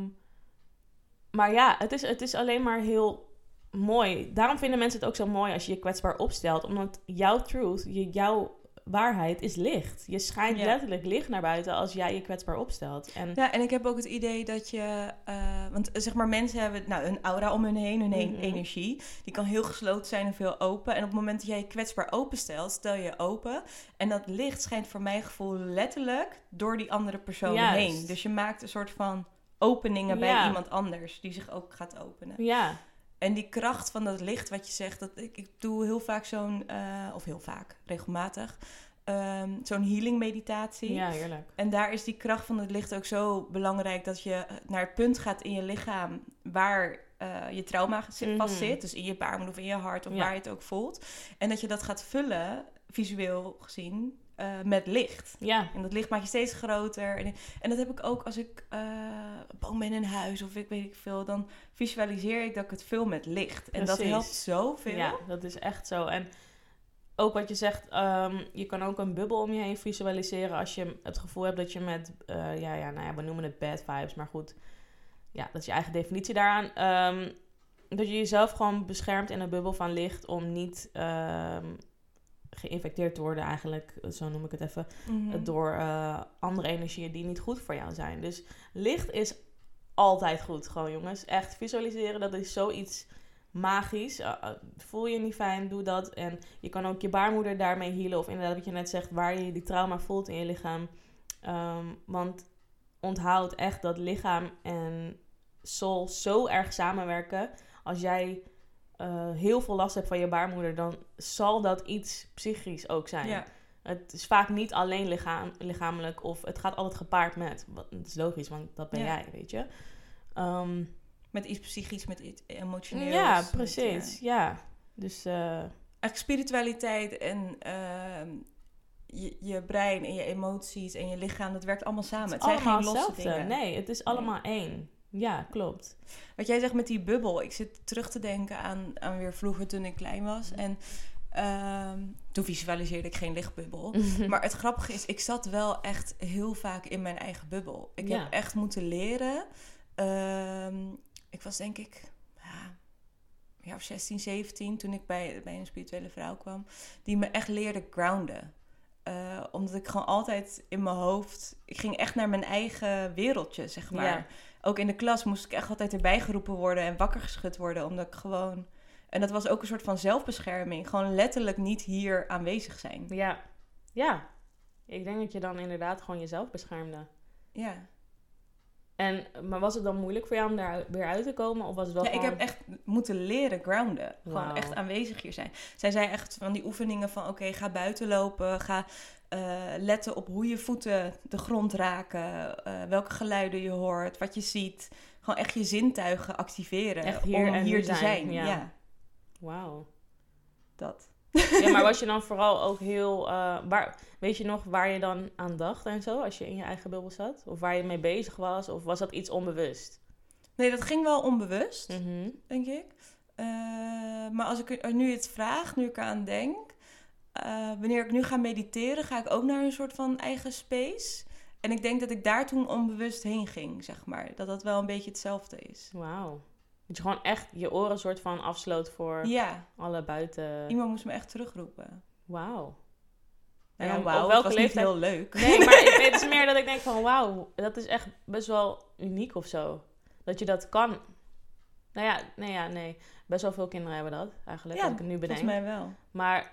maar ja, het is, het is alleen maar heel mooi. Daarom vinden mensen het ook zo mooi als je je kwetsbaar opstelt. Omdat jouw truth, je, jouw waarheid is licht. Je schijnt Ja. letterlijk licht naar buiten als jij je kwetsbaar opstelt. En Ja, en ik heb ook het idee dat je... eh, want eh, zeg maar, mensen hebben nou, een aura om hun heen, hun heen- Mhm. energie. Die kan heel gesloten zijn en veel open. En op het moment dat jij je kwetsbaar openstelt, stel je open. En dat licht schijnt voor mijn gevoel letterlijk door die andere persoon Juist. heen. Dus je maakt een soort van openingen bij iemand anders die zich ook gaat openen. ja, En die kracht van dat licht wat je zegt, dat ik, ik doe heel vaak zo'n, eh, of heel vaak, regelmatig, ehm, zo'n healing meditatie. ja, heerlijk. En daar is die kracht van het licht ook zo belangrijk dat je naar het punt gaat in je lichaam waar eh, je trauma Mhm. vast zit. Dus in je baarmoeder of in je hart of Ja. waar je het ook voelt. En dat je dat gaat vullen, visueel gezien, eh, met licht. Ja, En dat licht maak je steeds groter. En, en dat heb ik ook als ik eh boom ben in huis of ik weet ik veel. Dan visualiseer ik dat ik het vul met licht. En dat helpt zoveel. ja, dat is echt zo. En ook wat je zegt, ehm, je kan ook een bubbel om je heen visualiseren als je het gevoel hebt dat je met, eh, ja, ja, nou ja, we noemen het bad vibes, maar goed, ja, dat is je eigen definitie daaraan. Ehm, dat je jezelf gewoon beschermt in een bubbel van licht om niet ehm, geïnfecteerd te worden eigenlijk, zo noem ik het even, Mhm. door eh, andere energieën die niet goed voor jou zijn. Dus licht is altijd goed, gewoon jongens. Echt visualiseren, dat is zoiets magisch. Uh, uh, voel je niet fijn, doe dat. En je kan ook je baarmoeder daarmee healen. Of inderdaad wat je net zegt, waar je die trauma voelt in je lichaam. Ehm, want onthoud echt dat lichaam en soul zo erg samenwerken. Als jij eh, heel veel last hebt van je baarmoeder, dan zal dat iets psychisch ook zijn. Ja. Het is vaak niet alleen lichaam, lichamelijk of het gaat altijd gepaard met. Wat, dat is logisch, want dat ben Ja. jij, weet je. Ehm, Met iets psychisch, met iets emotioneels. ja, precies. eh, Ja. Dus eigenlijk spiritualiteit en ehm, je, je brein en je emoties en je lichaam, dat werkt allemaal samen. Het, zijn allemaal geen losse hetzelfde. dingen. Nee, het is allemaal één. Ja, klopt. Wat jij zegt met die bubbel, ik zit terug te denken aan, aan weer vroeger toen ik klein was. En ehm, toen visualiseerde ik geen lichtbubbel. Maar het grappige is, ik zat wel echt heel vaak in mijn eigen bubbel. Ik Ja. heb echt moeten leren. Ehm, ik was denk ik ja, of 16, 17 toen ik bij, bij een spirituele vrouw kwam. Die me echt leerde grounden. Eh, omdat ik gewoon altijd in mijn hoofd... Ik ging echt naar mijn eigen wereldje, zeg maar. Ja. Ook in de klas moest ik echt altijd erbij geroepen worden en wakker geschud worden. Omdat ik gewoon... En dat was ook een soort van zelfbescherming. Gewoon letterlijk niet hier aanwezig zijn. Ja. Ja. Ik denk dat je dan inderdaad gewoon jezelf beschermde. Ja. En, maar was het dan moeilijk voor jou om daar weer uit te komen? Of was het wel Ja, ik heb echt moeten leren grounden. Gewoon echt aanwezig hier zijn. Zij zei echt van die oefeningen van... oké, ga buiten lopen. Ga eh, letten op hoe je voeten de grond raken. eh, welke geluiden je hoort. Wat je ziet. Gewoon echt je zintuigen activeren. Echt hier om en hier te zijn, zijn. ja. Ja, Wauw. dat. Ja, maar was je dan vooral ook heel... eh, waar, weet je nog waar je dan aan dacht en zo? Als je in je eigen bubbel zat? Of waar je mee bezig was? Of was dat iets onbewust? Nee, dat ging wel onbewust, Mhm. denk ik. Maar als ik er nu het vraag, nu ik eraan denk... eh, wanneer ik nu ga mediteren, ga ik ook naar een soort van eigen space. En ik denk dat ik daar toen onbewust heen ging, zeg maar. Dat dat wel een beetje hetzelfde is. Wauw. Dat je gewoon echt je oren soort van afsloot voor Ja, alle buiten... iemand moest me echt terugroepen. Wauw. Nou En ja, wauw, welke was leeftijd- heel leuk. Nee, maar ik het is meer dat ik denk van wauw, dat is echt best wel uniek of zo. Dat je dat kan. Nou ja, nee, ja, nee. Best wel veel kinderen hebben dat eigenlijk, Ja, als ik het nu bedenk. Volgens mij wel. Maar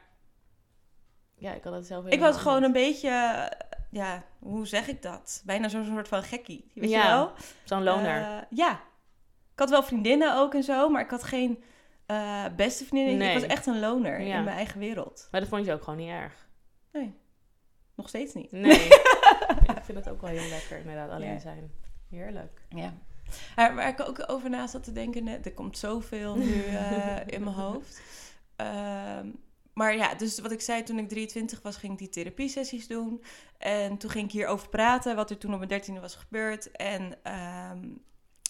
ja, ik had het zelf Ik was gewoon een beetje, eh, ja, hoe zeg ik dat? Bijna zo'n soort van gekkie, weet Ja, je wel? Zo'n loner. Eh, ja. Ik had wel vriendinnen ook en zo, maar ik had geen eh, beste vriendinnen. Nee. Ik was echt een loner Ja. in mijn eigen wereld. maar dat vond je ook gewoon niet erg. Nog steeds niet. Nee. ik vind het ook wel heel lekker inderdaad, alleen Ja. zijn. Heerlijk. Ja. Maar waar ik ook over na zat te denken net, er komt zoveel nu eh, in mijn hoofd. Ehm, maar ja, dus wat ik zei toen ik 23 was, ging ik die therapiesessies doen. En toen ging ik hierover praten, wat er toen op mijn dertiende was gebeurd. En ehm,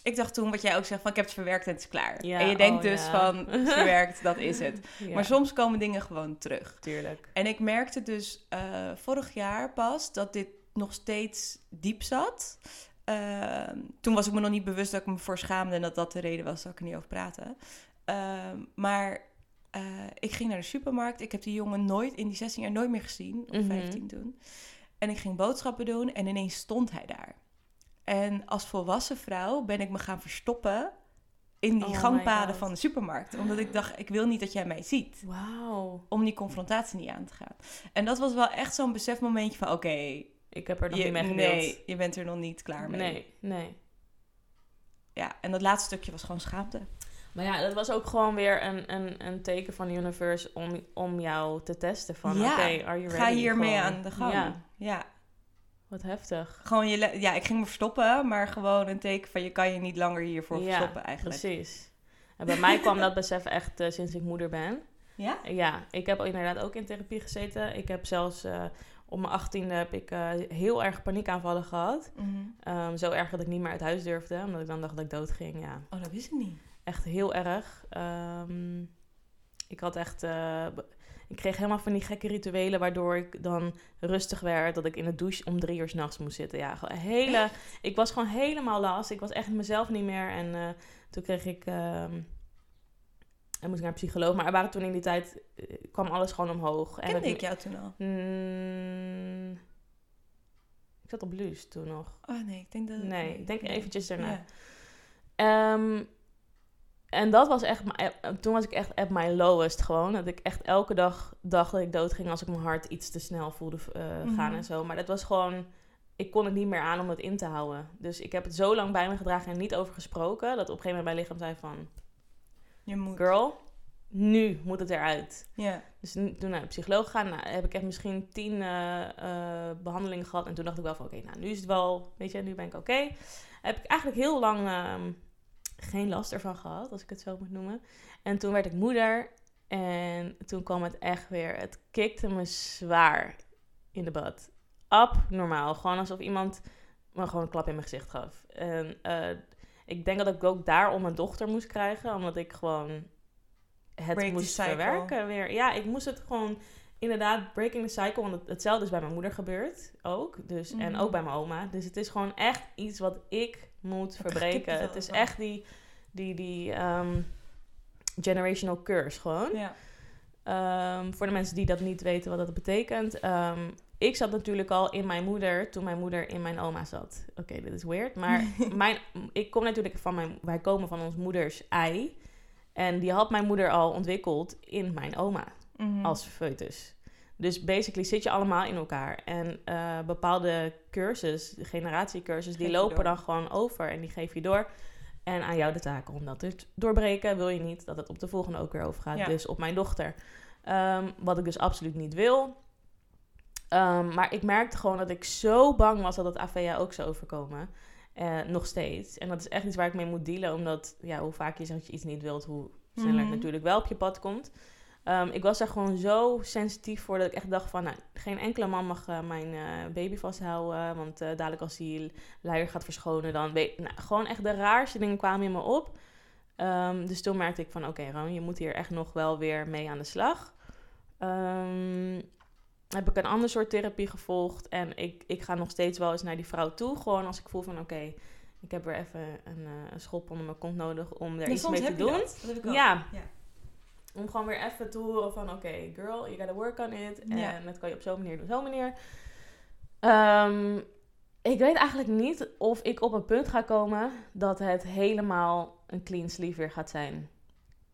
ik dacht toen, wat jij ook zegt, van ik heb het verwerkt en het is klaar. Ja, en je denkt oh dus ja. van, het is verwerkt, dat is het. Ja, Maar soms komen dingen gewoon terug. tuurlijk. En ik merkte dus eh, vorig jaar pas dat dit nog steeds diep zat. Ehm, toen was ik me nog niet bewust dat ik me voor schaamde en dat dat de reden was dat ik er niet over praatte. Ehm, maar eh, ik ging naar de supermarkt. Ik heb die jongen nooit in die 16 jaar nooit meer gezien, of Mhm. 15 toen. En ik ging boodschappen doen en ineens stond hij daar. En als volwassen vrouw ben ik me gaan verstoppen in die Oh gangpaden van de supermarkt. Omdat ik dacht, ik wil niet dat jij mij ziet Wauw. om die confrontatie niet aan te gaan. En dat was wel echt zo'n besefmomentje van... oké, Ik heb er nog je, niet mee gedeeld. nee, je bent er nog niet klaar mee. nee, nee. Ja, en dat laatste stukje was gewoon schaamte. Maar ja, dat was ook gewoon weer een, een, een teken van de universe om, om jou te testen. Van Ja, oké, are you ready? Ga hiermee aan de gang. Ja, Ja. wat heftig. Gewoon je ja, ik ging me verstoppen, maar gewoon een teken van... je kan je niet langer hiervoor Ja, verstoppen eigenlijk. Precies. En bij mij kwam dat besef echt eh, sinds ik moeder ben. Ja? Ja, ik heb inderdaad ook in therapie gezeten. Ik heb zelfs eh, op mijn achttiende heb ik eh, heel erg paniekaanvallen gehad. Mhm. Ehm, zo erg dat ik niet meer uit huis durfde, omdat ik dan dacht dat ik dood ging. Ja, Oh, dat wist ik niet. Echt heel erg. Ehm, ik had echt. eh, ik kreeg helemaal van die gekke rituelen waardoor ik dan rustig werd. Dat ik in de douche om drie uur s'nachts moest zitten. Ja, gewoon hele. Ik was gewoon helemaal last. Ik was echt mezelf niet meer. En eh, toen kreeg ik. ehm, en moest ik naar een psycholoog. Maar er waren toen in die tijd. eh, kwam alles gewoon omhoog. En Kende het- ik jou toen al? Mm, ik zat op Luus toen nog. Oh nee, ik denk dat... Nee, ik denk eventjes daarna. Ja. Ehm, en dat was echt, mijn- eh, toen was ik echt at my lowest gewoon. Dat ik echt elke dag dacht dat ik dood ging als ik mijn hart iets te snel voelde eh, gaan Mhm. en zo. Maar dat was gewoon, ik kon het niet meer aan om het in te houden. Dus ik heb het zo lang bij me gedragen en niet over gesproken. Dat op een gegeven moment mijn lichaam zei van, Je moet. girl, nu moet het eruit. Ja. Dus toen naar de psycholoog gegaan, nou, heb ik echt misschien tien eh, eh, behandelingen gehad. En toen dacht ik wel van, oké, nou, nu is het wel, weet je, nu ben ik oké. Heb ik eigenlijk heel lang ehm, geen last ervan gehad, als ik het zo moet noemen. En toen werd ik moeder en toen kwam het echt weer, het kikte me zwaar in de bad. Abnormaal, gewoon alsof iemand me gewoon een klap in mijn gezicht gaf. En eh, ik denk dat ik ook daarom een dochter moest krijgen, omdat ik gewoon het Break moest verwerken weer. Ja, ik moest het gewoon inderdaad breaking the cycle. Want het, hetzelfde is bij mijn moeder gebeurd ook. Dus, En Mhm. ook bij mijn oma. Dus het is gewoon echt iets wat ik moet verbreken. Het is echt die, die, die ehm, generational curse gewoon. ja. Ehm, voor de mensen die dat niet weten wat dat betekent. ehm, ik zat natuurlijk al in mijn moeder toen mijn moeder in mijn oma zat. Oké, dit is weird. Maar mijn, ik kom natuurlijk van mijn... Wij komen van ons moeders ei. En die had mijn moeder al ontwikkeld in mijn oma Mhm. als foetus. Dus basically zit je allemaal in elkaar. En eh, bepaalde cursus, generatiecursus, die lopen door. dan gewoon over en die geef je door. En aan jou de taak om dat te doorbreken. Wil je niet dat het op de volgende ook weer overgaat. Ja. Dus op mijn dochter. Ehm, wat ik dus absoluut niet wil. Ehm, maar ik merkte gewoon dat ik zo bang was dat het AVA ook zou overkomen. Eh, nog steeds. En dat is echt iets waar ik mee moet dealen. Omdat ja, hoe vaak je zegt dat je iets niet wilt, hoe sneller het Mhm. natuurlijk wel op je pad komt. Ehm, ik was daar gewoon zo sensitief voor dat ik echt dacht van... Nou, geen enkele man mag eh, mijn eh, baby vasthouden. Want eh, dadelijk als die luier gaat verschonen, dan weet... Nou, gewoon echt de raarste dingen kwamen in me op. Ehm, dus toen merkte ik van... Oké, Ron, je moet hier echt nog wel weer mee aan de slag. Ehm, heb ik een ander soort therapie gevolgd. En ik, ik ga nog steeds wel eens naar die vrouw toe. Gewoon als ik voel van... Oké, ik heb weer even een, een schop onder mijn kont nodig om er Ja, iets mee te doen. dat. Dat heb ik ook. Ja. Ja. Om gewoon weer even te horen van... Oké, girl, you gotta work on it. En Ja. dat kan je op zo'n manier doen, zo'n manier. Ehm, ik weet eigenlijk niet of ik op een punt ga komen... dat het helemaal een clean sleeve weer gaat zijn.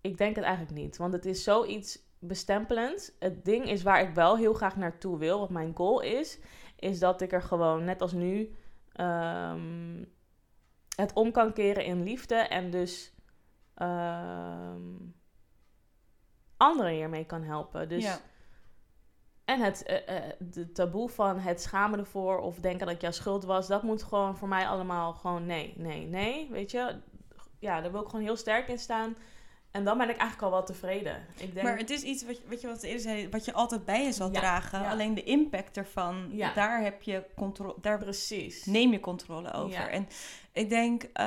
Ik denk het eigenlijk niet. Want het is zoiets bestempelend. Het ding is waar ik wel heel graag naartoe wil... wat mijn goal is... is dat ik er gewoon, net als nu... ehm, het om kan keren in liefde. En dus... ehm, anderen hiermee kan helpen. Dus, Ja. En het eh, eh, de taboe van het schamen ervoor of denken dat jouw schuld was, dat moet gewoon voor mij allemaal gewoon nee, nee, nee. Weet je, ja, daar wil ik gewoon heel sterk in staan. En dan ben ik eigenlijk al wel tevreden. Ik denk, Maar het is iets wat je, wat je wat eerder zei, wat je altijd bij je zal Ja, dragen. ja. Alleen de impact ervan, Ja. daar heb je controle, daar precies. neem je controle over. En ik denk, eh,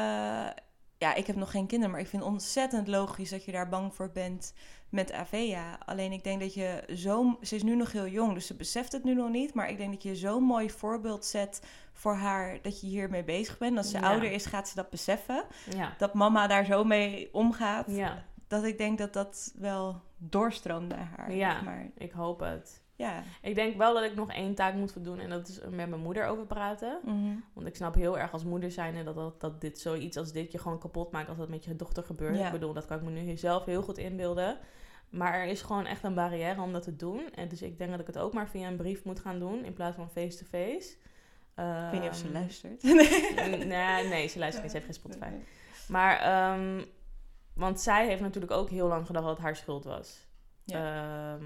ja, ik heb nog geen kinderen, maar ik vind het ontzettend logisch dat je daar bang voor bent met Avea. Alleen ik denk dat je zo, ze is nu nog heel jong, dus ze beseft het nu nog niet. Maar ik denk dat je zo'n mooi voorbeeld zet voor haar dat je hiermee bezig bent. Als ze Ja. ouder is, gaat ze dat beseffen. Ja. Dat mama daar zo mee omgaat. ja, Dat ik denk dat dat wel doorstroomt naar haar. Ja. zeg Maar ik hoop het. ja. Ik denk wel dat ik nog één taak moet voldoen en dat is met mijn moeder over praten. Mhm. Want ik snap heel erg als moeder zijnde dat, dat, dat dit zoiets als dit je gewoon kapot maakt als dat met je dochter gebeurt. Ja. Ik bedoel, dat kan ik me nu zelf heel goed inbeelden. Maar er is gewoon echt een barrière om dat te doen. En dus ik denk dat ik het ook maar via een brief moet gaan doen in plaats van face-to-face. Ik weet niet of ze Ehm, luistert. Nee, nee, ze luistert niet. Ze heeft geen Spotify. Maar, ehm, want zij heeft natuurlijk ook heel lang gedacht dat het haar schuld was. Ehm,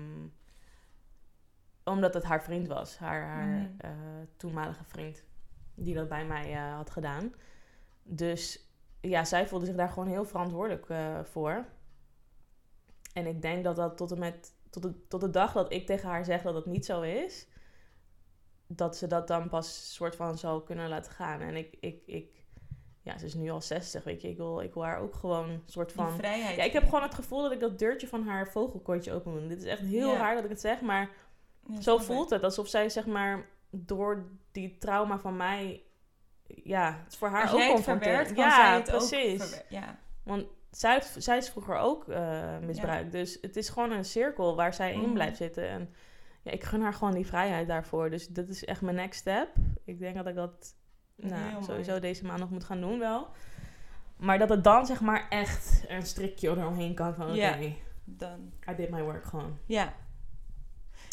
omdat het haar vriend was. Haar, haar Mhm. eh, toenmalige vriend. Die dat bij mij eh, had gedaan. Dus ja, zij voelde zich daar gewoon heel verantwoordelijk eh, voor. En ik denk dat dat tot en met... Tot de, tot de dag dat ik tegen haar zeg dat het niet zo is... Dat ze dat dan pas soort van zou kunnen laten gaan. En ik... ik, ik ja, ze is nu al 60, weet je. Ik wil, ik wil haar ook gewoon een soort Die van... vrijheid. Ja, ik heb gewoon het gevoel dat ik dat deurtje van haar vogelkooitje open moet. Dit is echt heel Ja. raar dat ik het zeg, maar Ja, zo voelt het. Alsof zij, zeg maar, door die trauma van mij... Ja, het is voor haar Als ook confronterend. Ja, precies. ook Ja. Want zij, is vroeger ook eh, misbruikt. Dus het is gewoon een cirkel waar zij in Mhm. blijft zitten. En ja, ik gun haar gewoon die vrijheid daarvoor. Dus dat is echt mijn next step. Ik denk dat ik dat nou, sowieso deze maand nog moet gaan doen wel. Maar dat het dan zeg maar echt een strikje eromheen kan van oké. Dan. I did my work gewoon. Ja.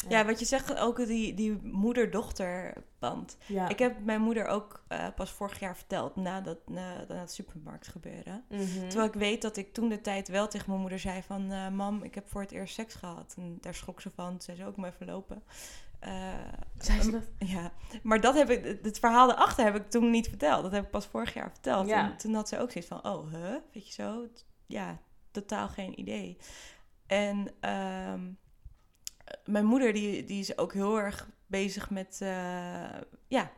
Ja, wat je zegt, ook die, die moeder-dochter band. Ja. Ik heb mijn moeder ook eh, pas vorig jaar verteld, na, dat, na, na het supermarkt gebeuren. Mhm. Terwijl ik weet dat ik toen de tijd wel tegen mijn moeder zei van... eh, mam, ik heb voor het eerst seks gehad. En daar schrok ze van. Toen zei ze ook maar even lopen. Eh, Zei ze dat? ja, maar dat heb ik, het verhaal daarachter heb ik toen niet verteld. Dat heb ik pas vorig jaar verteld. Ja. En toen had ze ook zoiets van, oh, huh? Weet je zo? Ja, totaal geen idee. En ehm, mijn moeder, die, die is ook heel erg bezig met, eh, ja,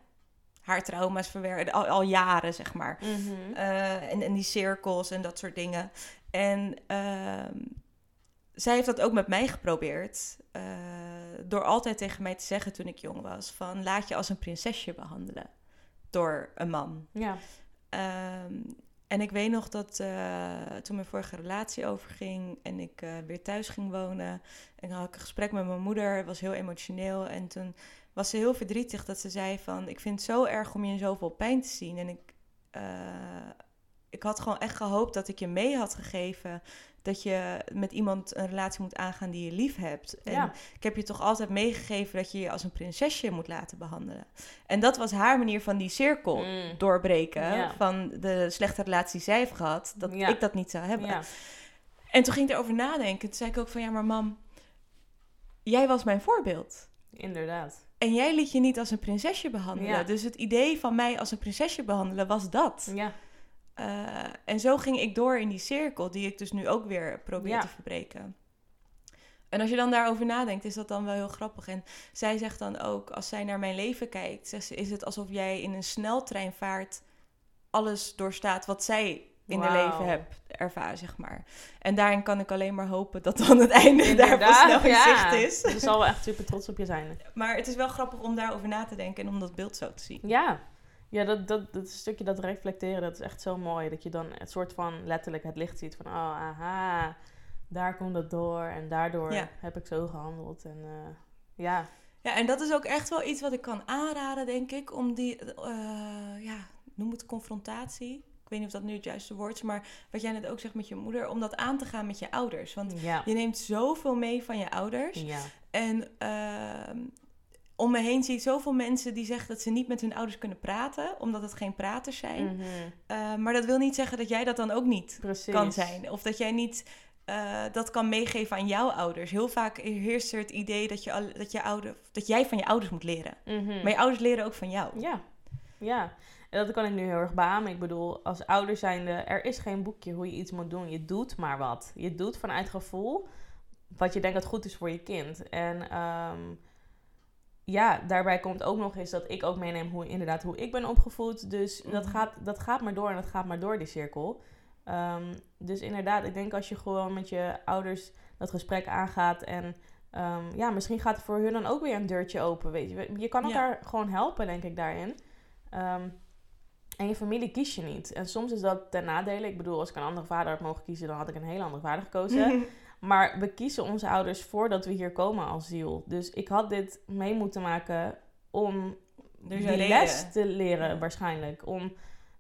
haar trauma's verwerken. Al, al jaren, zeg maar. Mhm. Eh, en, en die cirkels en dat soort dingen. En ehm, zij heeft dat ook met mij geprobeerd. eh, door altijd tegen mij te zeggen toen ik jong was: van laat je als een prinsesje behandelen door een man. Ja. Ehm, En ik weet nog dat eh, toen mijn vorige relatie overging en ik eh, weer thuis ging wonen. En had ik een gesprek met mijn moeder. Het was heel emotioneel. En toen was ze heel verdrietig dat ze zei van... Ik vind het zo erg om je in zoveel pijn te zien. En ik, eh, ik had gewoon echt gehoopt dat ik je mee had gegeven... dat je met iemand een relatie moet aangaan die je lief hebt. En Ja. ik heb je toch altijd meegegeven dat je je als een prinsesje moet laten behandelen. En dat was haar manier van die cirkel Mm. doorbreken Ja. van de slechte relatie zij heeft gehad, dat Ja. ik dat niet zou hebben. Ja. En toen ging ik erover nadenken. Toen zei ik ook van ja, maar mam, jij was mijn voorbeeld. Inderdaad. En jij liet je niet als een prinsesje behandelen. Dus het idee van mij als een prinsesje behandelen was dat. Ja. Eh, en zo ging ik door in die cirkel, die ik dus nu ook weer probeer Ja. te verbreken. En als je dan daarover nadenkt, is dat dan wel heel grappig. En zij zegt dan ook, als zij naar mijn leven kijkt, zegt ze, is het alsof jij in een sneltreinvaart alles doorstaat wat zij in haar Wauw. leven hebt ervaren, zeg maar. En daarin kan ik alleen maar hopen dat dan het einde daarvan Inderdaad, snel in ja. zicht is. Ze zal wel echt super trots op je zijn. Maar het is wel grappig om daarover na te denken en om dat beeld zo te zien. Ja, ja dat, dat, dat stukje dat reflecteren, dat is echt zo mooi. Dat je dan het soort van letterlijk het licht ziet van, oh, aha, daar komt het door en daardoor Ja. heb ik zo gehandeld. En eh, ja, Ja, en dat is ook echt wel iets wat ik kan aanraden, denk ik, om die, eh, ja, noem het confrontatie. Ik weet niet of dat nu het juiste woord is, maar wat jij net ook zegt met je moeder, om dat aan te gaan met je ouders. Want ja, je neemt zoveel mee van je ouders. ja, En ehm, om me heen zie ik zoveel mensen die zeggen dat ze niet met hun ouders kunnen praten, omdat het geen praters zijn. Mhm. Eh, maar dat wil niet zeggen dat jij dat dan ook niet precies. kan zijn. Of dat jij niet eh, dat kan meegeven aan jouw ouders. Heel vaak heerst er het idee dat, je dat, je ouder, dat jij van je ouders moet leren. Mhm. Maar je ouders leren ook van jou. Ja, ja. En dat kan ik nu heel erg beamen. Ik bedoel, als ouder zijnde, er is geen boekje hoe je iets moet doen. Je doet maar wat. Je doet vanuit gevoel wat je denkt dat goed is voor je kind. En ehm, ja, daarbij komt ook nog eens dat ik ook meeneem hoe, inderdaad, hoe ik ben opgevoed. Dus dat, Mhm. gaat, dat gaat maar door en dat gaat maar door, die cirkel. Ehm, dus inderdaad, ik denk als je gewoon met je ouders dat gesprek aangaat en ehm, ja, misschien gaat er voor hun dan ook weer een deurtje open, weet je. Je kan Ja. elkaar gewoon helpen, denk ik, daarin. Ehm, en je familie kies je niet. En soms is dat ten nadele. Ik bedoel, als ik een andere vader had mogen kiezen, dan had ik een hele andere vader gekozen. Maar we kiezen onze ouders voordat we hier komen als ziel. Dus ik had dit mee moeten maken om is die les te leren, Ja. waarschijnlijk. Om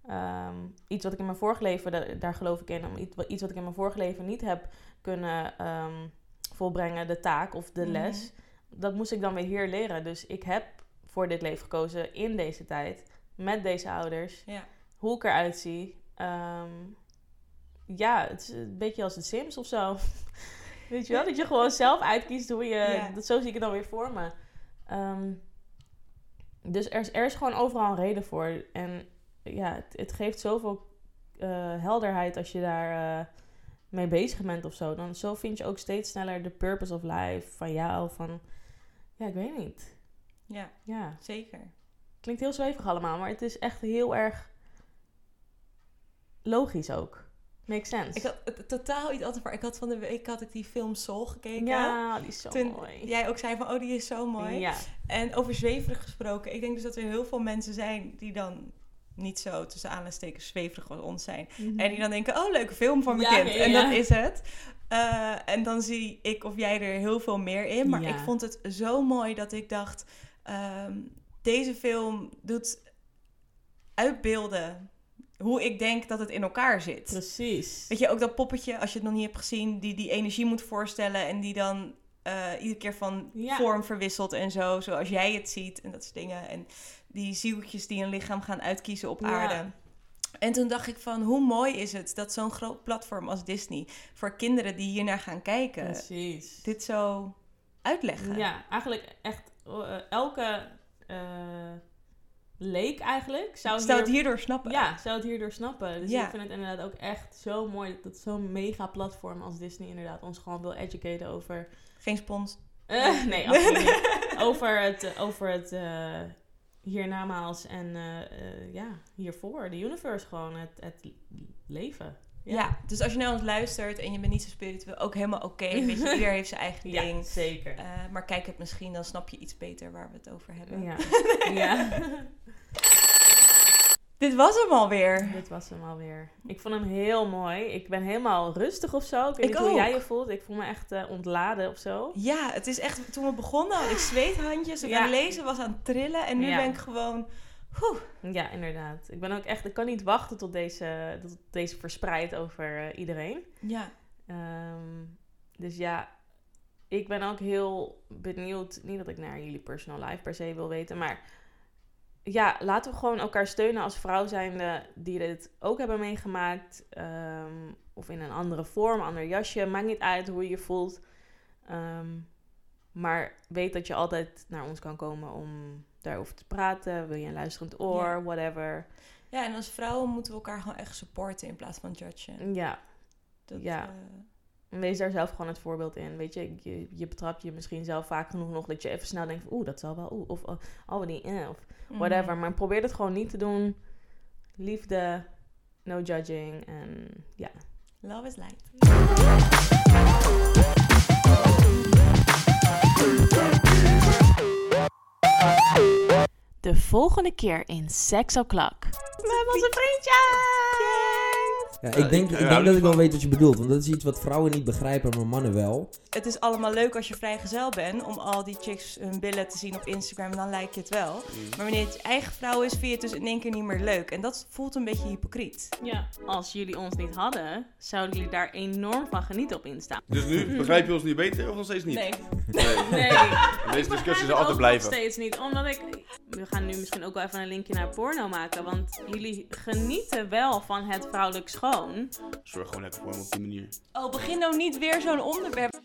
ehm, iets wat ik in mijn vorige leven, da- daar geloof ik in, om iets, iets wat ik in mijn vorige leven niet heb kunnen ehm, volbrengen, de taak of de Mhm. les, dat moest ik dan weer hier leren. Dus ik heb voor dit leven gekozen in deze tijd, met deze ouders, Ja. hoe ik eruit zie. Ehm, ja, het is een beetje als de Sims of zo. Weet je wel? Dat je gewoon zelf uitkiest hoe je... Ja. Dat, zo zie ik het dan weer voor me. Ehm, dus er is, er is gewoon overal een reden voor. En ja, het, het geeft zoveel eh, helderheid als je daar eh, mee bezig bent of zo. Dan zo vind je ook steeds sneller de purpose of life van jou. Van, ja, ik weet niet. ja, Ja, zeker. klinkt heel zweverig allemaal, maar het is echt heel erg logisch ook. Makes sense. Ik had het, totaal iets anders, maar ik had van de week had ik die film Soul gekeken. ja, die is zo Toen mooi. jij ook zei van, oh, die is zo mooi. Ja, En over zweverig gesproken, ik denk dus dat er heel veel mensen zijn die dan niet zo tussen aanhalingstekens zweverig als ons zijn. En die dan denken, oh, leuke film voor mijn Ja, kind. ja, En dat is het. Eh, en dan zie ik of jij er heel veel meer in. Maar ik vond het zo mooi dat ik dacht, ehm, deze film doet uitbeelden hoe ik denk dat het in elkaar zit. precies. Weet je, ook dat poppetje, als je het nog niet hebt gezien, die die energie moet voorstellen en die dan eh, iedere keer van Ja. vorm verwisselt en zo, zoals jij het ziet en dat soort dingen. En die zieltjes die een lichaam gaan uitkiezen op Ja. aarde. En toen dacht ik van, hoe mooi is het dat zo'n groot platform als Disney voor kinderen die hiernaar gaan kijken, Precies. dit zo uitleggen. Ja, eigenlijk echt eh, elke eh, leek eigenlijk zou, Zou het hier- hierdoor snappen? Ja, zou het hierdoor snappen. Dus Ja. ik vind het inderdaad ook echt zo mooi dat zo'n mega platform als Disney inderdaad ons gewoon wil educaten over... Geen spons. Eh, nee, absoluut niet. Over het, over het eh, hiernamaals en eh, ja, hiervoor. De universe gewoon, het, het leven. Ja. dus als je naar ons luistert en je bent niet zo spiritueel, ook helemaal oké. Weet je, ieder heeft zijn eigen Ja, ding. zeker. Eh, maar kijk het misschien, dan snap je iets beter waar we het over hebben. ja. ja. Dit was hem alweer. Dit was hem alweer. Ik vond hem heel mooi. Ik ben helemaal rustig of zo. Ik weet Ik niet hoe jij je voelt. Ik voel me echt eh, ontladen of zo. Ja, het is echt... Toen we begonnen had ik zweethandjes. Ik Ja. ben lezen, was aan het trillen. En nu Ja. ben ik gewoon... Oeh, Ja, inderdaad. Ik ben ook echt... Ik kan niet wachten tot deze, tot deze verspreidt over eh, iedereen. ja. Ehm, dus ja, ik ben ook heel benieuwd. Niet dat ik naar jullie personal life per se wil weten, maar ja, laten we gewoon elkaar steunen als vrouw zijnde die dit ook hebben meegemaakt. Ehm, of in een andere vorm, ander jasje. Maakt niet uit hoe je je voelt. Ehm, maar weet dat je altijd naar ons kan komen om daarover te praten. Wil je een luisterend oor, Ja. whatever. Ja, en als vrouwen moeten we elkaar gewoon echt supporten in plaats van judgen. Ja, Dat, Ja. eh, Wees daar zelf gewoon het voorbeeld in. Weet je, je, je betrapt je misschien zelf vaak genoeg nog dat je even snel denkt: oeh, dat zal wel, oeh, of oh, oh die, eh, of whatever. mhm. Maar probeer het gewoon niet te doen. Liefde, no judging en ja. Love is light. De volgende keer in Sex O'Clock. We hebben onze vriendjes! Ja, ik denk, ik- denk dat ik wel weet wat je bedoelt. Want dat is iets wat vrouwen niet begrijpen, maar mannen wel. Het is allemaal leuk als je vrijgezel bent om al die chicks hun billen te zien op Instagram. En dan lijkt je het wel. Mm. Maar wanneer het je eigen vrouw is, vind je het dus in één keer niet meer leuk. En dat voelt een beetje hypocriet. Ja, als jullie ons niet hadden, zouden jullie daar enorm van genieten op Insta. Dus nu begrijp je ons niet beter of nog steeds niet? Nee. Nee. Nee, Deze discussie zal altijd blijven. Nog steeds niet, omdat ik... We gaan nu misschien ook wel even een linkje naar porno maken, want jullie genieten wel van het vrouwelijk schoon. Zorg gewoon lekker voor hem op die manier. Oh, begin nou niet weer zo'n onderwerp.